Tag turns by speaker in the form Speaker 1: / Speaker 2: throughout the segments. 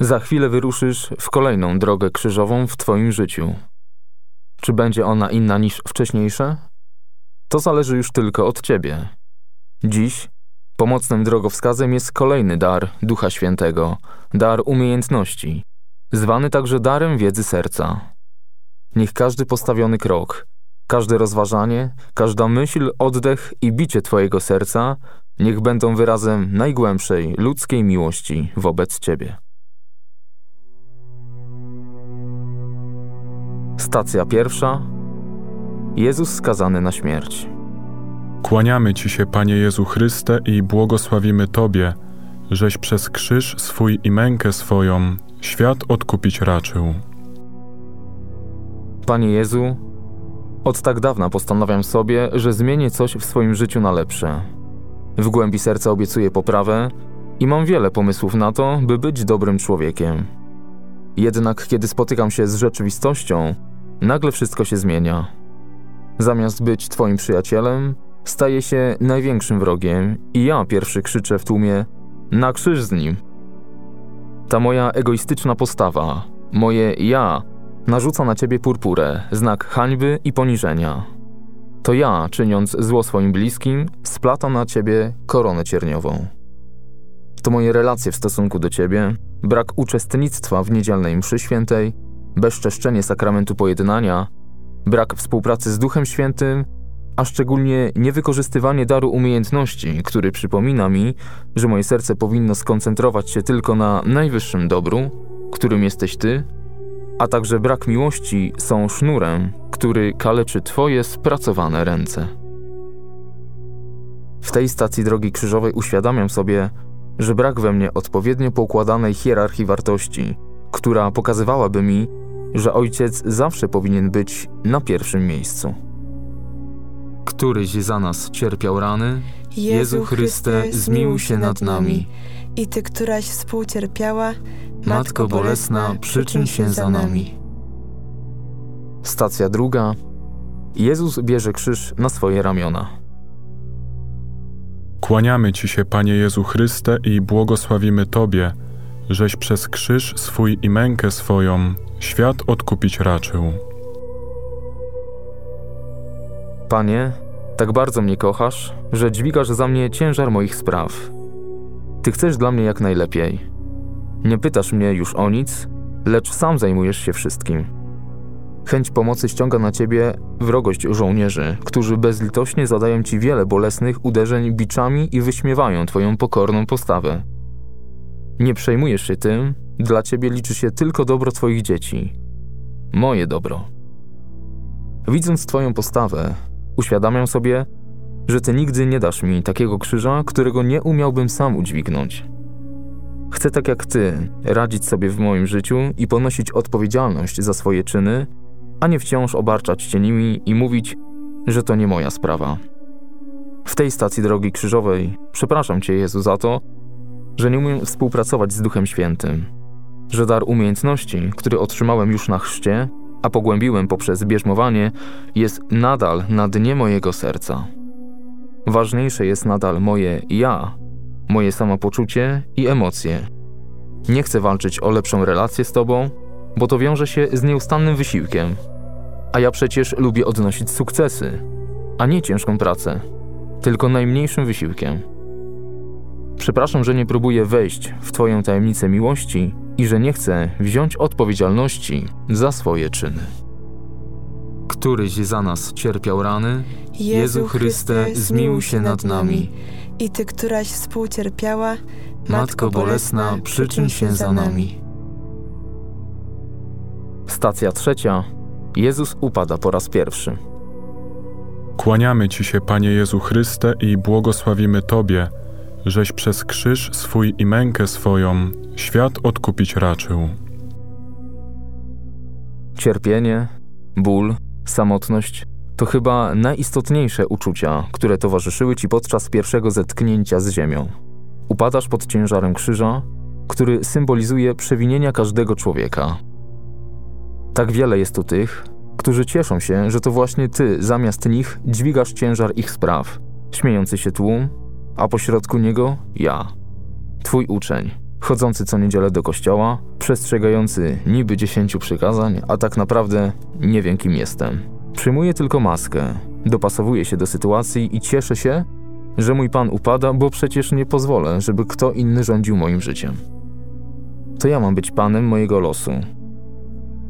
Speaker 1: Za chwilę wyruszysz w kolejną drogę krzyżową w Twoim życiu. Czy będzie ona inna niż wcześniejsze? To zależy już tylko od Ciebie. Dziś pomocnym drogowskazem jest kolejny dar Ducha Świętego, dar umiejętności, zwany także darem wiedzy serca. Niech każdy postawiony krok, każde rozważanie, każda myśl, oddech i bicie Twojego serca niech będą wyrazem najgłębszej ludzkiej miłości wobec Ciebie. Stacja pierwsza. Jezus skazany na śmierć.
Speaker 2: Kłaniamy Ci się, Panie Jezu Chryste, i błogosławimy Tobie, żeś przez krzyż swój i mękę swoją świat odkupić raczył.
Speaker 1: Panie Jezu, od tak dawna postanawiam sobie, że zmienię coś w swoim życiu na lepsze. W głębi serca obiecuję poprawę i mam wiele pomysłów na to, by być dobrym człowiekiem. Jednak kiedy spotykam się z rzeczywistością, nagle wszystko się zmienia. Zamiast być Twoim przyjacielem, staje się największym wrogiem i ja pierwszy krzyczę w tłumie: Na krzyż z nim! Ta moja egoistyczna postawa, moje ja, narzuca na ciebie purpurę, znak hańby i poniżenia. To ja, czyniąc zło swoim bliskim, splatam na ciebie koronę cierniową. To moje relacje w stosunku do ciebie, brak uczestnictwa w niedzielnej mszy świętej, bezczeszczenie sakramentu pojednania, brak współpracy z Duchem Świętym, a szczególnie niewykorzystywanie daru umiejętności, który przypomina mi, że moje serce powinno skoncentrować się tylko na najwyższym dobru, którym jesteś Ty, a także brak miłości są sznurem, który kaleczy Twoje spracowane ręce. W tej stacji drogi krzyżowej uświadamiam sobie, że brak we mnie odpowiednio poukładanej hierarchii wartości, która pokazywałaby mi, że ojciec zawsze powinien być na pierwszym miejscu. Któryś za nas cierpiał rany, Jezu Chryste, zmiłuj się nad nami.
Speaker 3: I Ty, któraś współcierpiała,
Speaker 1: Matko Bolesna, przyczyn się za nami. Stacja druga. Jezus bierze krzyż na swoje ramiona.
Speaker 2: Kłaniamy Ci się, Panie Jezu Chryste, i błogosławimy Tobie, żeś przez krzyż swój i mękę swoją świat odkupić raczył.
Speaker 1: Panie, tak bardzo mnie kochasz, że dźwigasz za mnie ciężar moich spraw. Ty chcesz dla mnie jak najlepiej. Nie pytasz mnie już o nic, lecz sam zajmujesz się wszystkim. Chęć pomocy ściąga na ciebie wrogość żołnierzy, którzy bezlitośnie zadają ci wiele bolesnych uderzeń biczami i wyśmiewają twoją pokorną postawę. Nie przejmujesz się tym, dla ciebie liczy się tylko dobro twoich dzieci. Moje dobro. Widząc twoją postawę, uświadamiam sobie, że ty nigdy nie dasz mi takiego krzyża, którego nie umiałbym sam udźwignąć. Chcę tak jak ty radzić sobie w moim życiu i ponosić odpowiedzialność za swoje czyny, a nie wciąż obarczać cię nimi i mówić, że to nie moja sprawa. W tej stacji drogi krzyżowej przepraszam cię, Jezu, za to, że nie umiem współpracować z Duchem Świętym, że dar umiejętności, który otrzymałem już na chrzcie, a pogłębiłem poprzez bierzmowanie, jest nadal na dnie mojego serca. Ważniejsze jest nadal moje ja, moje samopoczucie i emocje. Nie chcę walczyć o lepszą relację z Tobą, bo to wiąże się z nieustannym wysiłkiem. A ja przecież lubię odnosić sukcesy, a nie ciężką pracę, tylko najmniejszym wysiłkiem. Przepraszam, że nie próbuję wejść w Twoją tajemnicę miłości i że nie chcę wziąć odpowiedzialności za swoje czyny. Któryś za nas cierpiał rany, Jezu Chryste, zmiłuj się nad nami.
Speaker 3: I Ty, któraś współcierpiała,
Speaker 1: Matko Bolesna, przyczyn się za nami. Stacja trzecia. Jezus upada po raz pierwszy.
Speaker 2: Kłaniamy Ci się, Panie Jezu Chryste, i błogosławimy Tobie, żeś przez krzyż swój i mękę swoją świat odkupić raczył.
Speaker 1: Cierpienie, ból, samotność to chyba najistotniejsze uczucia, które towarzyszyły ci podczas pierwszego zetknięcia z ziemią. Upadasz pod ciężarem krzyża, który symbolizuje przewinienia każdego człowieka. Tak wiele jest tu tych, którzy cieszą się, że to właśnie ty zamiast nich dźwigasz ciężar ich spraw. Śmiejący się tłum, a pośrodku niego ja, twój uczeń, chodzący co niedzielę do kościoła, przestrzegający niby dziesięciu przykazań, a tak naprawdę nie wiem kim jestem. Przyjmuję tylko maskę, dopasowuję się do sytuacji i cieszę się, że mój pan upada, bo przecież nie pozwolę, żeby kto inny rządził moim życiem. To ja mam być panem mojego losu.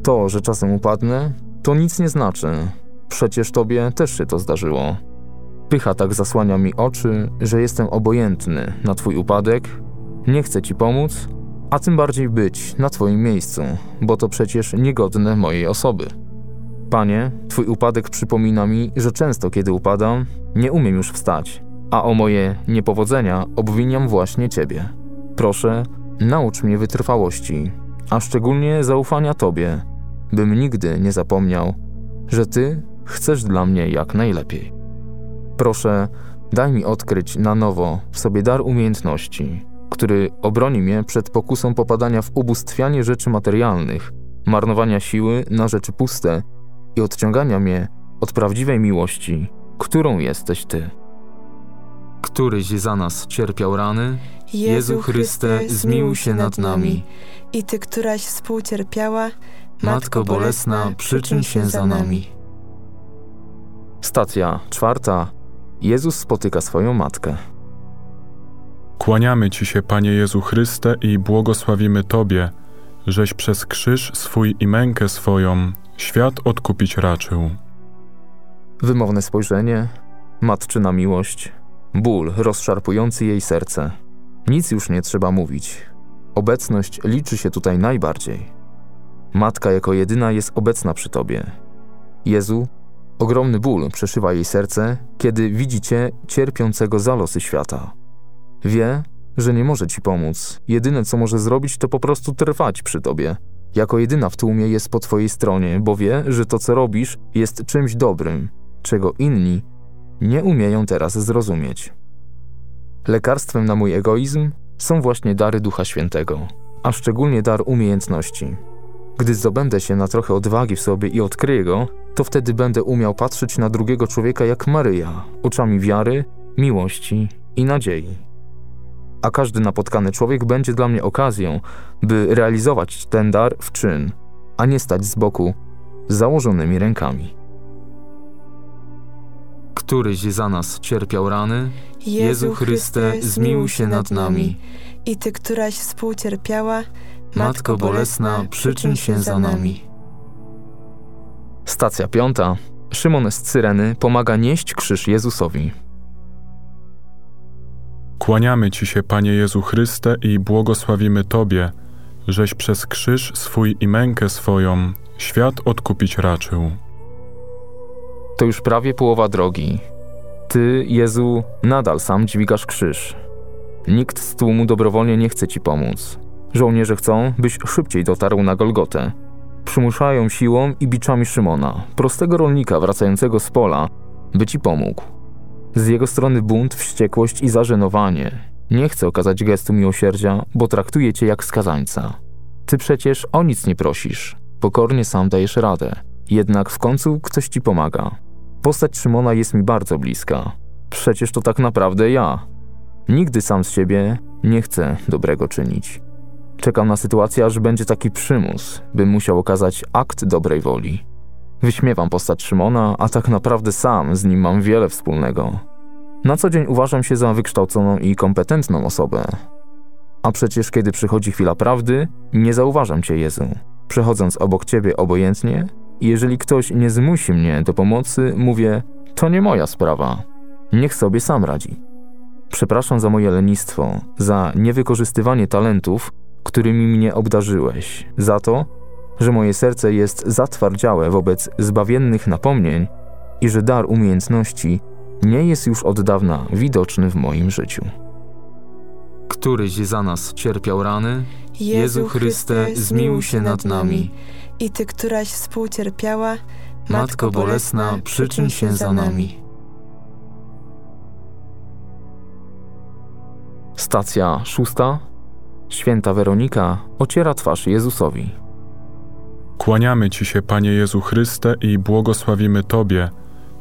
Speaker 1: To, że czasem upadnę, to nic nie znaczy. Przecież tobie też się to zdarzyło. Pycha tak zasłania mi oczy, że jestem obojętny na twój upadek, nie chcę ci pomóc, a tym bardziej być na twoim miejscu, bo to przecież niegodne mojej osoby. Panie, twój upadek przypomina mi, że często kiedy upadam, nie umiem już wstać, a o moje niepowodzenia obwiniam właśnie ciebie. Proszę, naucz mnie wytrwałości, a szczególnie zaufania tobie, bym nigdy nie zapomniał, że ty chcesz dla mnie jak najlepiej. Proszę, daj mi odkryć na nowo w sobie dar umiejętności, który obroni mnie przed pokusą popadania w ubóstwianie rzeczy materialnych, marnowania siły na rzeczy puste i odciągania mnie od prawdziwej miłości, którą jesteś Ty. Któryś za nas cierpiał rany, Jezu Chryste, zmiłuj się nad nami.
Speaker 3: I Ty, któraś współcierpiała,
Speaker 1: Matko Bolesna, przyczyn się za nami. Stacja czwarta. Jezus spotyka swoją matkę.
Speaker 2: Kłaniamy Ci się, Panie Jezu Chryste, i błogosławimy Tobie, żeś przez krzyż swój i mękę swoją świat odkupić raczył.
Speaker 1: Wymowne spojrzenie, matczyna miłość, ból rozszarpujący jej serce. Nic już nie trzeba mówić. Obecność liczy się tutaj najbardziej. Matka jako jedyna jest obecna przy Tobie. Jezu, ogromny ból przeszywa jej serce, kiedy widzi Cię cierpiącego za losy świata. Wie, że nie może ci pomóc. Jedyne, co może zrobić, to po prostu trwać przy tobie. Jako jedyna w tłumie jest po twojej stronie, bo wie, że to, co robisz, jest czymś dobrym, czego inni nie umieją teraz zrozumieć. Lekarstwem na mój egoizm są właśnie dary Ducha Świętego, a szczególnie dar umiejętności. Gdy zdobędę się na trochę odwagi w sobie i odkryję go, to wtedy będę umiał patrzeć na drugiego człowieka jak Maryja, oczami wiary, miłości i nadziei a każdy napotkany człowiek będzie dla mnie okazją, by realizować ten dar w czyn, a nie stać z boku z założonymi rękami. Któryś za nas cierpiał rany, Jezu Chryste, zmiłuj się nad nami.
Speaker 3: I Ty, któraś współcierpiała,
Speaker 1: Matko Bolesna, przyczyn się za nami. Stacja piąta. Szymon z Cyreny pomaga nieść krzyż Jezusowi.
Speaker 2: Kłaniamy Ci się, Panie Jezu Chryste, i błogosławimy Tobie, żeś przez krzyż swój i mękę swoją świat odkupić raczył.
Speaker 1: To już prawie połowa drogi. Ty, Jezu, nadal sam dźwigasz krzyż. Nikt z tłumu dobrowolnie nie chce Ci pomóc. Żołnierze chcą, byś szybciej dotarł na Golgotę. Przymuszają siłą i biczami Szymona, prostego rolnika wracającego z pola, by Ci pomógł. Z jego strony bunt, wściekłość i zażenowanie. Nie chce okazać gestu miłosierdzia, bo traktuje cię jak skazańca. Ty przecież o nic nie prosisz. Pokornie sam dajesz radę. Jednak w końcu ktoś ci pomaga. Postać Szymona jest mi bardzo bliska. Przecież to tak naprawdę ja. Nigdy sam z siebie nie chcę dobrego czynić. Czekam na sytuację, aż będzie taki przymus, bym musiał okazać akt dobrej woli. Wyśmiewam postać Szymona, a tak naprawdę sam z nim mam wiele wspólnego. Na co dzień uważam się za wykształconą i kompetentną osobę. A przecież kiedy przychodzi chwila prawdy, nie zauważam cię, Jezu. Przechodząc obok ciebie obojętnie, jeżeli ktoś nie zmusi mnie do pomocy, mówię: To nie moja sprawa. Niech sobie sam radzi. Przepraszam za moje lenistwo, za niewykorzystywanie talentów, którymi mnie obdarzyłeś, za to, że moje serce jest zatwardziałe wobec zbawiennych napomnień i że dar umiejętności nie jest już od dawna widoczny w moim życiu. Któryś za nas cierpiał rany, Jezu Chryste, zmiłuj się nad nami.
Speaker 3: I Ty, któraś współcierpiała,
Speaker 1: Matko Bolesna, przyczyn się za nami. Stacja szósta. Święta Weronika ociera twarz Jezusowi.
Speaker 2: Kłaniamy Ci się, Panie Jezu Chryste, i błogosławimy Tobie,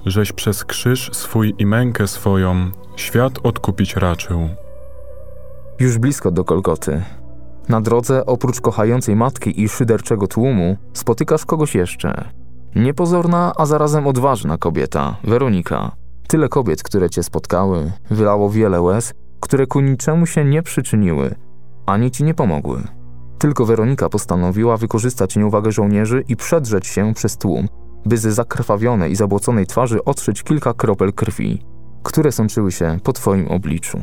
Speaker 2: żeś przez krzyż swój i mękę swoją świat odkupić raczył.
Speaker 1: Już blisko do Golgoty. Na drodze, oprócz kochającej matki i szyderczego tłumu, spotykasz kogoś jeszcze. Niepozorna, a zarazem odważna kobieta, Weronika. Tyle kobiet, które cię spotkały, wylało wiele łez, które ku niczemu się nie przyczyniły, ani ci nie pomogły. Tylko Weronika postanowiła wykorzystać nieuwagę żołnierzy i przedrzeć się przez tłum, by z zakrwawionej i zabłoconej twarzy otrzeć kilka kropel krwi, które sączyły się po twoim obliczu.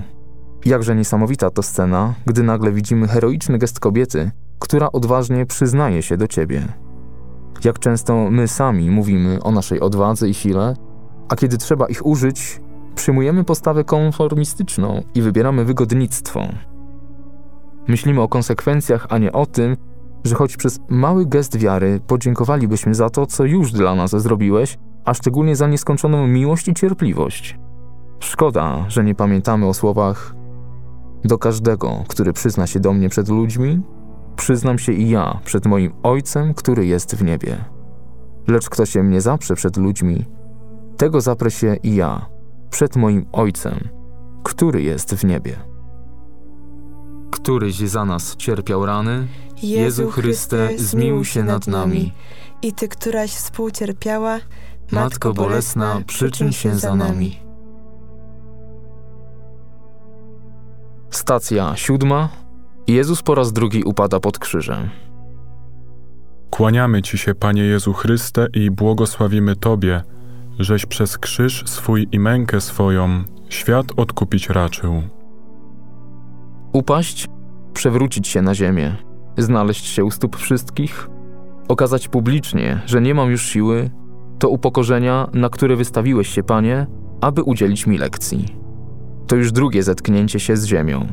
Speaker 1: Jakże niesamowita to scena, gdy nagle widzimy heroiczny gest kobiety, która odważnie przyznaje się do ciebie. Jak często my sami mówimy o naszej odwadze i sile, a kiedy trzeba ich użyć, przyjmujemy postawę konformistyczną i wybieramy wygodnictwo. Myślimy o konsekwencjach, a nie o tym, że choć przez mały gest wiary podziękowalibyśmy za to, co już dla nas zrobiłeś, a szczególnie za nieskończoną miłość i cierpliwość. Szkoda, że nie pamiętamy o słowach do każdego, który przyzna się do mnie przed ludźmi, przyznam się i ja przed moim Ojcem, który jest w niebie. Lecz kto się mnie zaprze przed ludźmi, tego zaprę się i ja przed moim Ojcem, który jest w niebie. Któryś za nas cierpiał rany, Jezu Chryste, zmiłuj się nad nami.
Speaker 3: I Ty, któraś współcierpiała,
Speaker 1: Matko Bolesna, przyczyn się za nami. Stacja siódma. Jezus po raz drugi upada pod krzyżem.
Speaker 2: Kłaniamy Ci się, Panie Jezu Chryste, i błogosławimy Tobie, żeś przez krzyż swój i mękę swoją świat odkupić raczył.
Speaker 1: Upaść, przewrócić się na ziemię, znaleźć się u stóp wszystkich, okazać publicznie, że nie mam już siły, to upokorzenia, na które wystawiłeś się, Panie, aby udzielić mi lekcji. To już drugie zetknięcie się z ziemią.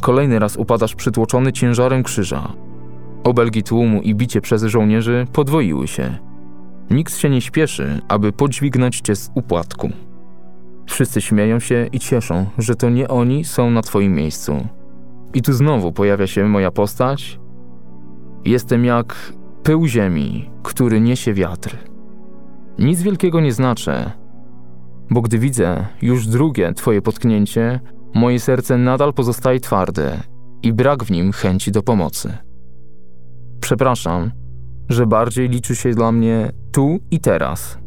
Speaker 1: Kolejny raz upadasz przytłoczony ciężarem krzyża. Obelgi tłumu i bicie przez żołnierzy podwoiły się. Nikt się nie śpieszy, aby podźwignąć cię z upłatku. Wszyscy śmieją się i cieszą, że to nie oni są na twoim miejscu. I tu znowu pojawia się moja postać. Jestem jak pył ziemi, który niesie wiatr. Nic wielkiego nie znaczę, bo gdy widzę już drugie twoje potknięcie, moje serce nadal pozostaje twarde i brak w nim chęci do pomocy. Przepraszam, że bardziej liczy się dla mnie tu i teraz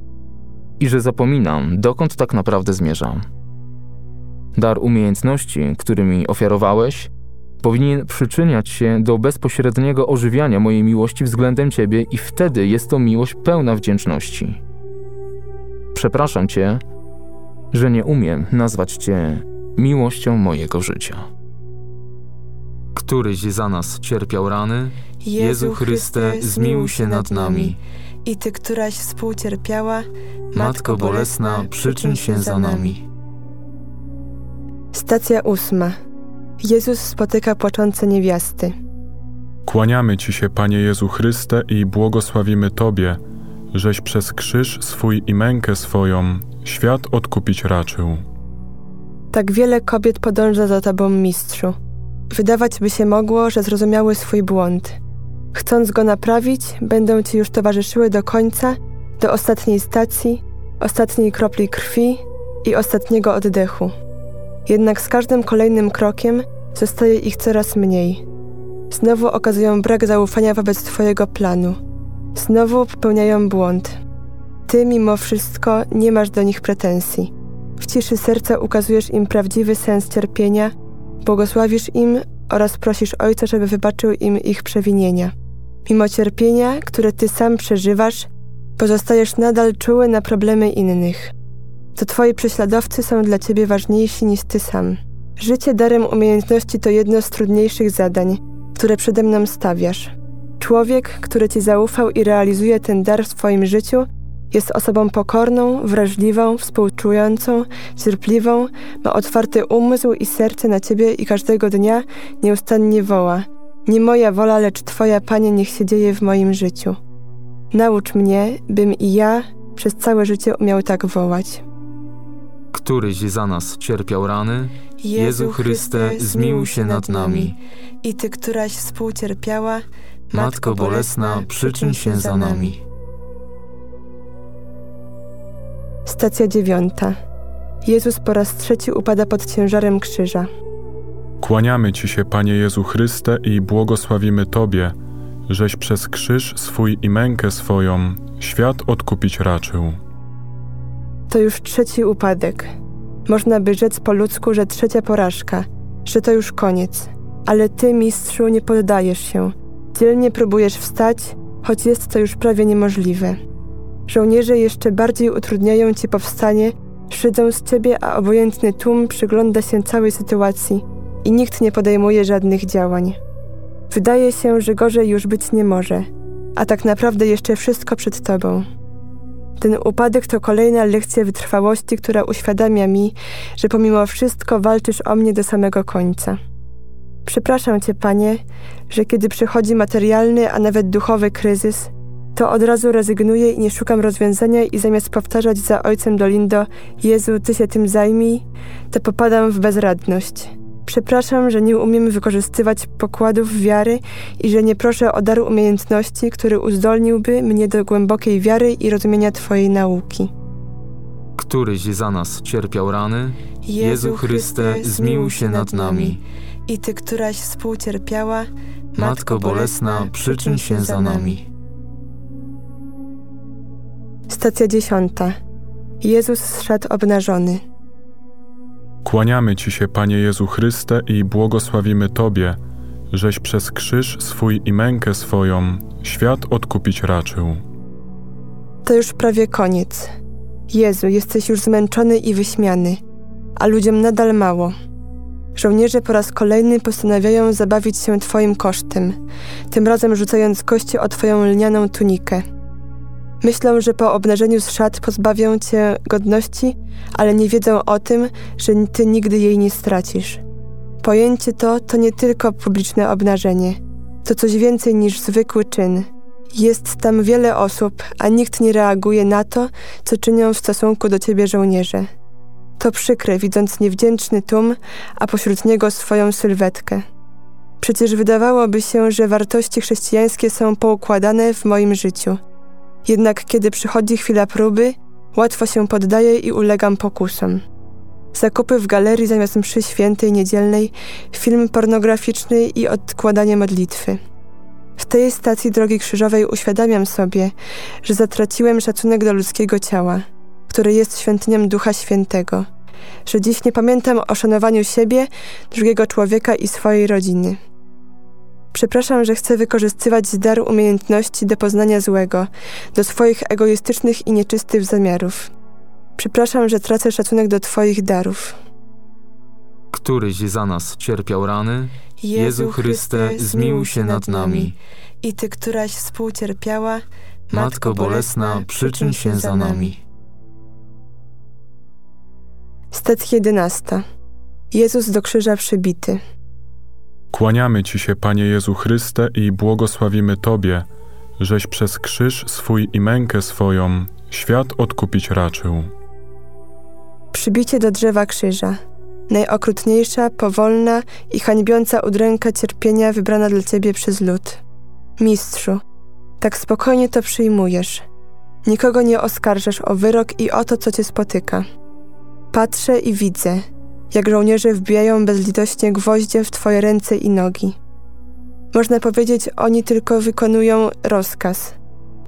Speaker 1: i że zapominam, dokąd tak naprawdę zmierzam. Dar umiejętności, który mi ofiarowałeś, powinien przyczyniać się do bezpośredniego ożywiania mojej miłości względem Ciebie, i wtedy jest to miłość pełna wdzięczności. Przepraszam Cię, że nie umiem nazwać Cię miłością mojego życia. Któryś za nas cierpiał rany, Jezu Chryste, zmiłuj się nad nami.
Speaker 3: I Ty, któraś współcierpiała,
Speaker 1: Matko Bolesna, przyczyn się za nami.
Speaker 3: Stacja ósma. Jezus spotyka płaczące niewiasty.
Speaker 2: Kłaniamy Ci się, Panie Jezu Chryste, i błogosławimy Tobie, żeś przez krzyż swój i mękę swoją świat odkupić raczył.
Speaker 3: Tak wiele kobiet podąża za Tobą, mistrzu. Wydawać by się mogło, że zrozumiały swój błąd. Chcąc go naprawić, będą Ci już towarzyszyły do końca, do ostatniej stacji, ostatniej kropli krwi i ostatniego oddechu. Jednak z każdym kolejnym krokiem zostaje ich coraz mniej. Znowu okazują brak zaufania wobec Twojego planu. Znowu popełniają błąd. Ty mimo wszystko nie masz do nich pretensji. W ciszy serca ukazujesz im prawdziwy sens cierpienia, błogosławisz im oraz prosisz Ojca, żeby wybaczył im ich przewinienia. Mimo cierpienia, które Ty sam przeżywasz, pozostajesz nadal czuły na problemy innych. To Twoi prześladowcy są dla Ciebie ważniejsi niż Ty sam. Życie darem umiejętności to jedno z trudniejszych zadań, które przede mną stawiasz. Człowiek, który Ci zaufał i realizuje ten dar w Twoim życiu, jest osobą pokorną, wrażliwą, współczującą, cierpliwą, ma otwarty umysł i serce na Ciebie i każdego dnia nieustannie woła. Nie moja wola, lecz Twoja, Panie, niech się dzieje w moim życiu. Naucz mnie, bym i ja przez całe życie umiał tak wołać.
Speaker 1: Któryś za nas cierpiał rany, Jezu Chryste, zmiłuj się nad nami.
Speaker 3: I Ty, któraś współcierpiała,
Speaker 1: Matko Bolesna, przyczyn się za nami.
Speaker 3: Stacja dziewiąta. Jezus po raz trzeci upada pod ciężarem krzyża.
Speaker 2: Kłaniamy Ci się, Panie Jezu Chryste, i błogosławimy Tobie, żeś przez krzyż swój i mękę swoją świat odkupić raczył.
Speaker 3: To już trzeci upadek. Można by rzec po ludzku, że trzecia porażka, że to już koniec. Ale Ty, mistrzu, nie poddajesz się. Dzielnie próbujesz wstać, choć jest to już prawie niemożliwe. Żołnierze jeszcze bardziej utrudniają Ci powstanie, szydzą z Ciebie, a obojętny tłum przygląda się całej sytuacji i nikt nie podejmuje żadnych działań. Wydaje się, że gorzej już być nie może, a tak naprawdę jeszcze wszystko przed Tobą. Ten upadek to kolejna lekcja wytrwałości, która uświadamia mi, że pomimo wszystko walczysz o mnie do samego końca. Przepraszam Cię, Panie, że kiedy przychodzi materialny, a nawet duchowy kryzys, to od razu rezygnuję i nie szukam rozwiązania i zamiast powtarzać za ojcem Dolindo Jezu, Ty się tym zajmij, to popadam w bezradność. Przepraszam, że nie umiem wykorzystywać pokładów wiary i że nie proszę o dar umiejętności, który uzdolniłby mnie do głębokiej wiary i rozumienia Twojej nauki.
Speaker 1: Któryś za nas cierpiał rany, Jezu Chryste, zmiłuj się nad nami.
Speaker 3: I Ty, któraś współcierpiała,
Speaker 1: Matko bolesna, przyczyn się za nami.
Speaker 3: Stacja dziesiąta. Jezus zszedł obnażony.
Speaker 2: Kłaniamy Ci się, Panie Jezu Chryste, i błogosławimy Tobie, żeś przez krzyż swój i mękę swoją świat odkupić raczył.
Speaker 3: To już prawie koniec. Jezu, jesteś już zmęczony i wyśmiany, a ludziom nadal mało. Żołnierze po raz kolejny postanawiają zabawić się Twoim kosztem, tym razem rzucając kości o Twoją lnianą tunikę. Myślą, że po obnażeniu z szat pozbawią cię godności, ale nie wiedzą o tym, że ty nigdy jej nie stracisz. Pojęcie to to nie tylko publiczne obnażenie, to coś więcej niż zwykły czyn. Jest tam wiele osób, a nikt nie reaguje na to, co czynią w stosunku do ciebie żołnierze. To przykre, widząc niewdzięczny tłum, a pośród niego swoją sylwetkę. Przecież wydawałoby się, że wartości chrześcijańskie są poukładane w moim życiu – jednak kiedy przychodzi chwila próby, łatwo się poddaję i ulegam pokusom. Zakupy w galerii zamiast mszy świętej niedzielnej, film pornograficzny i odkładanie modlitwy. W tej stacji drogi krzyżowej uświadamiam sobie, że zatraciłem szacunek do ludzkiego ciała, które jest świątynią Ducha Świętego, że dziś nie pamiętam o szanowaniu siebie, drugiego człowieka i swojej rodziny. Przepraszam, że chcę wykorzystywać dar umiejętności do poznania złego, do swoich egoistycznych i nieczystych zamiarów. Przepraszam, że tracę szacunek do Twoich darów.
Speaker 1: Któryś za nas cierpiał rany, Jezu Chryste, zmiłuj się nad nami.
Speaker 3: I Ty, któraś współcierpiała,
Speaker 1: Matko bolesna, przyczyn się za nami.
Speaker 3: Stacja jedenasta. Jezus do krzyża przybity.
Speaker 2: Kłaniamy Ci się, Panie Jezu Chryste, i błogosławimy Tobie, żeś przez krzyż swój i mękę swoją świat odkupić raczył.
Speaker 3: Przybicie do drzewa krzyża. Najokrutniejsza, powolna i hańbiąca udręka cierpienia wybrana dla Ciebie przez lud. Mistrzu, tak spokojnie to przyjmujesz. Nikogo nie oskarżasz o wyrok i o to, co Cię spotyka. Patrzę i widzę – jak żołnierze wbijają bezlitośnie gwoździe w twoje ręce i nogi. Można powiedzieć, oni tylko wykonują rozkaz.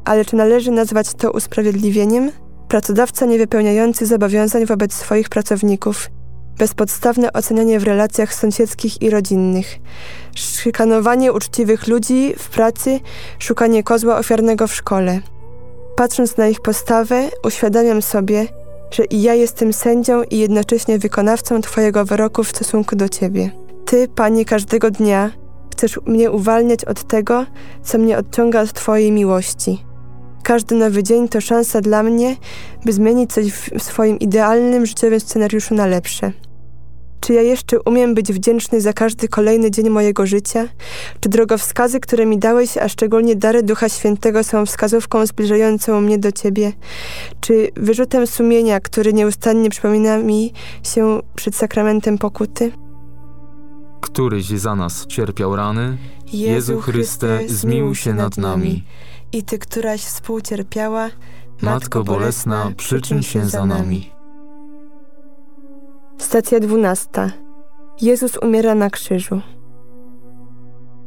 Speaker 3: Ale czy należy nazwać to usprawiedliwieniem? Pracodawca niewypełniający zobowiązań wobec swoich pracowników, bezpodstawne ocenianie w relacjach sąsiedzkich i rodzinnych, szykanowanie uczciwych ludzi w pracy, szukanie kozła ofiarnego w szkole. Patrząc na ich postawę, uświadamiam sobie, że i ja jestem sędzią i jednocześnie wykonawcą Twojego wyroku w stosunku do Ciebie. Ty, Panie, każdego dnia chcesz mnie uwalniać od tego, co mnie odciąga od Twojej miłości. Każdy nowy dzień to szansa dla mnie, by zmienić coś w swoim idealnym życiowym scenariuszu na lepsze. Czy ja jeszcze umiem być wdzięczny za każdy kolejny dzień mojego życia? Czy drogowskazy, które mi dałeś, a szczególnie dary Ducha Świętego są wskazówką zbliżającą mnie do Ciebie? Czy wyrzutem sumienia, który nieustannie przypomina mi się przed sakramentem pokuty?
Speaker 1: Któryś za nas cierpiał rany, Jezu Chryste, zmiłuj się nad nami.
Speaker 3: I Ty, któraś współcierpiała,
Speaker 1: Matko Bolesna, przyczyn się za nami.
Speaker 3: Stacja dwunasta. Jezus umiera na krzyżu.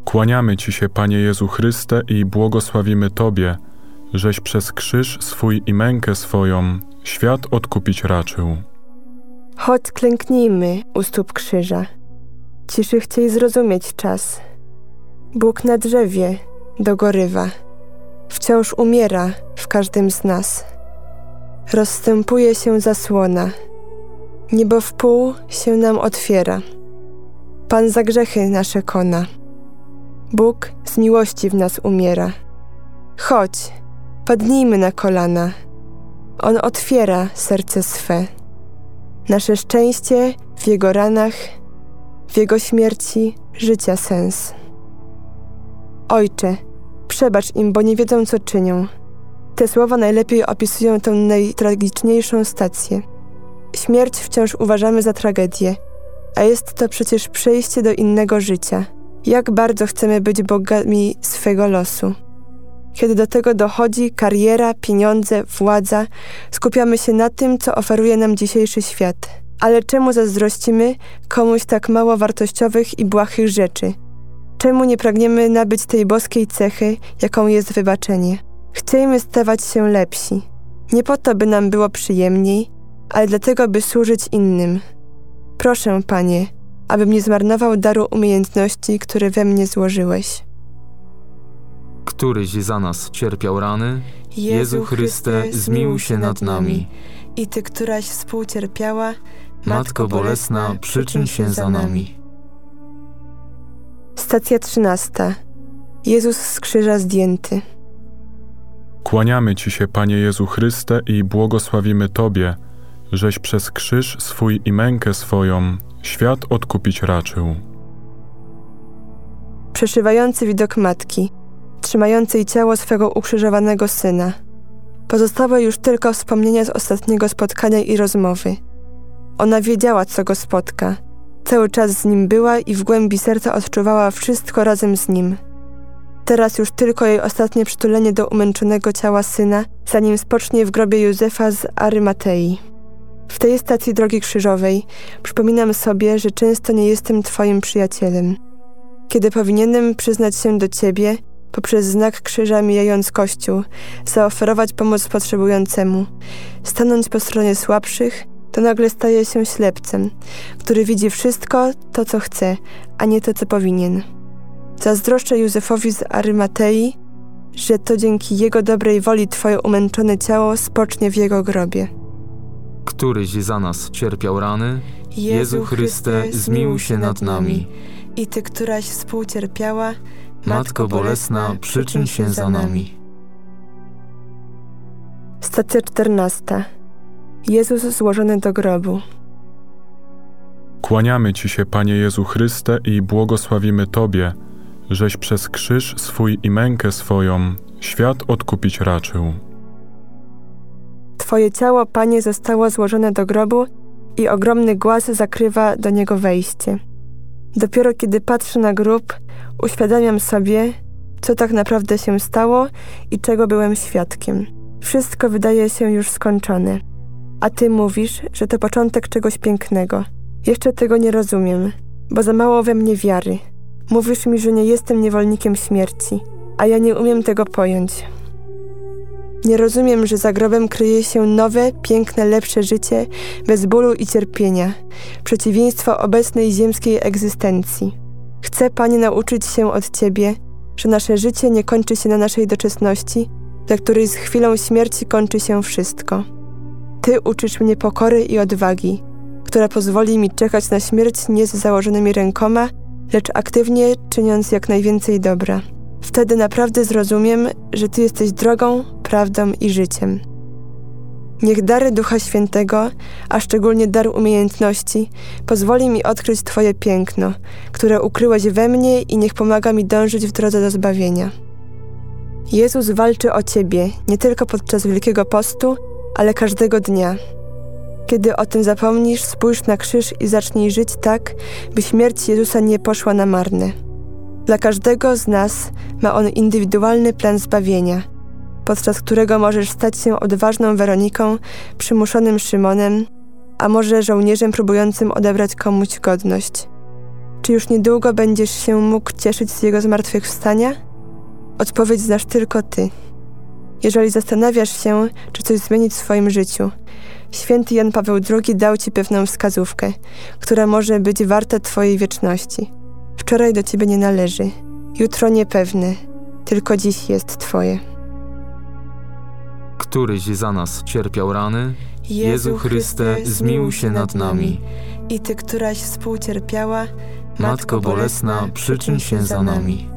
Speaker 2: Kłaniamy Ci się, Panie Jezu Chryste, i błogosławimy Tobie, żeś przez krzyż swój i mękę swoją świat odkupić raczył.
Speaker 3: Chodź klęknijmy u stóp krzyża. Ciszy chciej zrozumieć czas. Bóg na drzewie dogorywa. Wciąż umiera w każdym z nas. Rozstępuje się zasłona. Niebo w pół się nam otwiera. Pan za grzechy nasze kona. Bóg z miłości w nas umiera. Chodź, padnijmy na kolana. On otwiera serce swe. Nasze szczęście w Jego ranach, w Jego śmierci życia sens. Ojcze, przebacz im, bo nie wiedzą, co czynią. Te słowa najlepiej opisują tę najtragiczniejszą stację. Śmierć wciąż uważamy za tragedię, a jest to przecież przejście do innego życia. Jak bardzo chcemy być bogami swego losu. Kiedy do tego dochodzi kariera, pieniądze, władza, skupiamy się na tym, co oferuje nam dzisiejszy świat. Ale czemu zazdrościmy komuś tak mało wartościowych i błahych rzeczy? Czemu nie pragniemy nabyć tej boskiej cechy, jaką jest wybaczenie? Chcemy stawać się lepsi. Nie po to, by nam było przyjemniej, ale dlatego, by służyć innym. Proszę, Panie, abym nie zmarnował daru umiejętności, które we mnie złożyłeś.
Speaker 1: Któryś za nas cierpiał rany, Jezu Chryste, zmiłuj się nad nami.
Speaker 3: I Ty, któraś współcierpiała,
Speaker 1: Matko Bolesna, przyczyn się za nami.
Speaker 3: Stacja trzynasta. Jezus z krzyża zdjęty.
Speaker 2: Kłaniamy Ci się, Panie Jezu Chryste, i błogosławimy Tobie, żeś przez krzyż swój i mękę swoją świat odkupić raczył.
Speaker 3: Przeszywający widok matki, trzymającej ciało swego ukrzyżowanego syna. Pozostały już tylko wspomnienia z ostatniego spotkania i rozmowy. Ona wiedziała, co go spotka. Cały czas z nim była i w głębi serca odczuwała wszystko razem z nim. Teraz już tylko jej ostatnie przytulenie do umęczonego ciała syna, zanim spocznie w grobie Józefa z Arymatei. W tej stacji drogi krzyżowej przypominam sobie, że często nie jestem Twoim przyjacielem. Kiedy powinienem przyznać się do Ciebie, poprzez znak krzyża mijając Kościół, zaoferować pomoc potrzebującemu, stanąć po stronie słabszych, to nagle staje się ślepcem, który widzi wszystko to, co chce, a nie to, co powinien. Zazdroszczę Józefowi z Arymatei, że to dzięki jego dobrej woli Twoje umęczone ciało spocznie w jego grobie.
Speaker 1: Któryś za nas cierpiał rany, Jezu Chryste, zmiłuj się nad nami.
Speaker 3: I Ty, któraś współcierpiała,
Speaker 1: Matko Bolesna, przyczyn się za nami.
Speaker 3: Stacja czternasta. Jezus złożony do grobu.
Speaker 2: Kłaniamy Ci się, Panie Jezu Chryste, i błogosławimy Tobie, żeś przez krzyż swój i mękę swoją świat odkupić raczył.
Speaker 3: Twoje ciało, Panie, zostało złożone do grobu i ogromny głaz zakrywa do niego wejście. Dopiero kiedy patrzę na grób, uświadamiam sobie, co tak naprawdę się stało i czego byłem świadkiem. Wszystko wydaje się już skończone. A ty mówisz, że to początek czegoś pięknego. Jeszcze tego nie rozumiem, bo za mało we mnie wiary. Mówisz mi, że nie jestem niewolnikiem śmierci, a ja nie umiem tego pojąć. Nie rozumiem, że za grobem kryje się nowe, piękne, lepsze życie, bez bólu i cierpienia, przeciwieństwo obecnej ziemskiej egzystencji. Chcę, Panie, nauczyć się od Ciebie, że nasze życie nie kończy się na naszej doczesności, dla której z chwilą śmierci kończy się wszystko. Ty uczysz mnie pokory i odwagi, która pozwoli mi czekać na śmierć nie z założonymi rękoma, lecz aktywnie czyniąc jak najwięcej dobra. Wtedy naprawdę zrozumiem, że Ty jesteś drogą, prawdą i życiem. Niech dary Ducha Świętego, a szczególnie dar umiejętności, pozwoli mi odkryć Twoje piękno, które ukryłeś we mnie i niech pomaga mi dążyć w drodze do zbawienia. Jezus walczy o Ciebie nie tylko podczas Wielkiego Postu, ale każdego dnia. Kiedy o tym zapomnisz, spójrz na krzyż i zacznij żyć tak, by śmierć Jezusa nie poszła na marne. Dla każdego z nas ma on indywidualny plan zbawienia, podczas którego możesz stać się odważną Weroniką, przymuszonym Szymonem, a może żołnierzem próbującym odebrać komuś godność. Czy już niedługo będziesz się mógł cieszyć z Jego zmartwychwstania? Odpowiedź znasz tylko Ty. Jeżeli zastanawiasz się, czy coś zmienić w swoim życiu, święty Jan Paweł II dał Ci pewną wskazówkę, która może być warta Twojej wieczności. Wczoraj do Ciebie nie należy, jutro niepewne, tylko dziś jest Twoje.
Speaker 1: Któryś za nas cierpiał rany, Jezu Chryste, zmiłuj się nad nami.
Speaker 3: I Ty, któraś współcierpiała,
Speaker 1: Matko bolesna, przyczyn się za nami.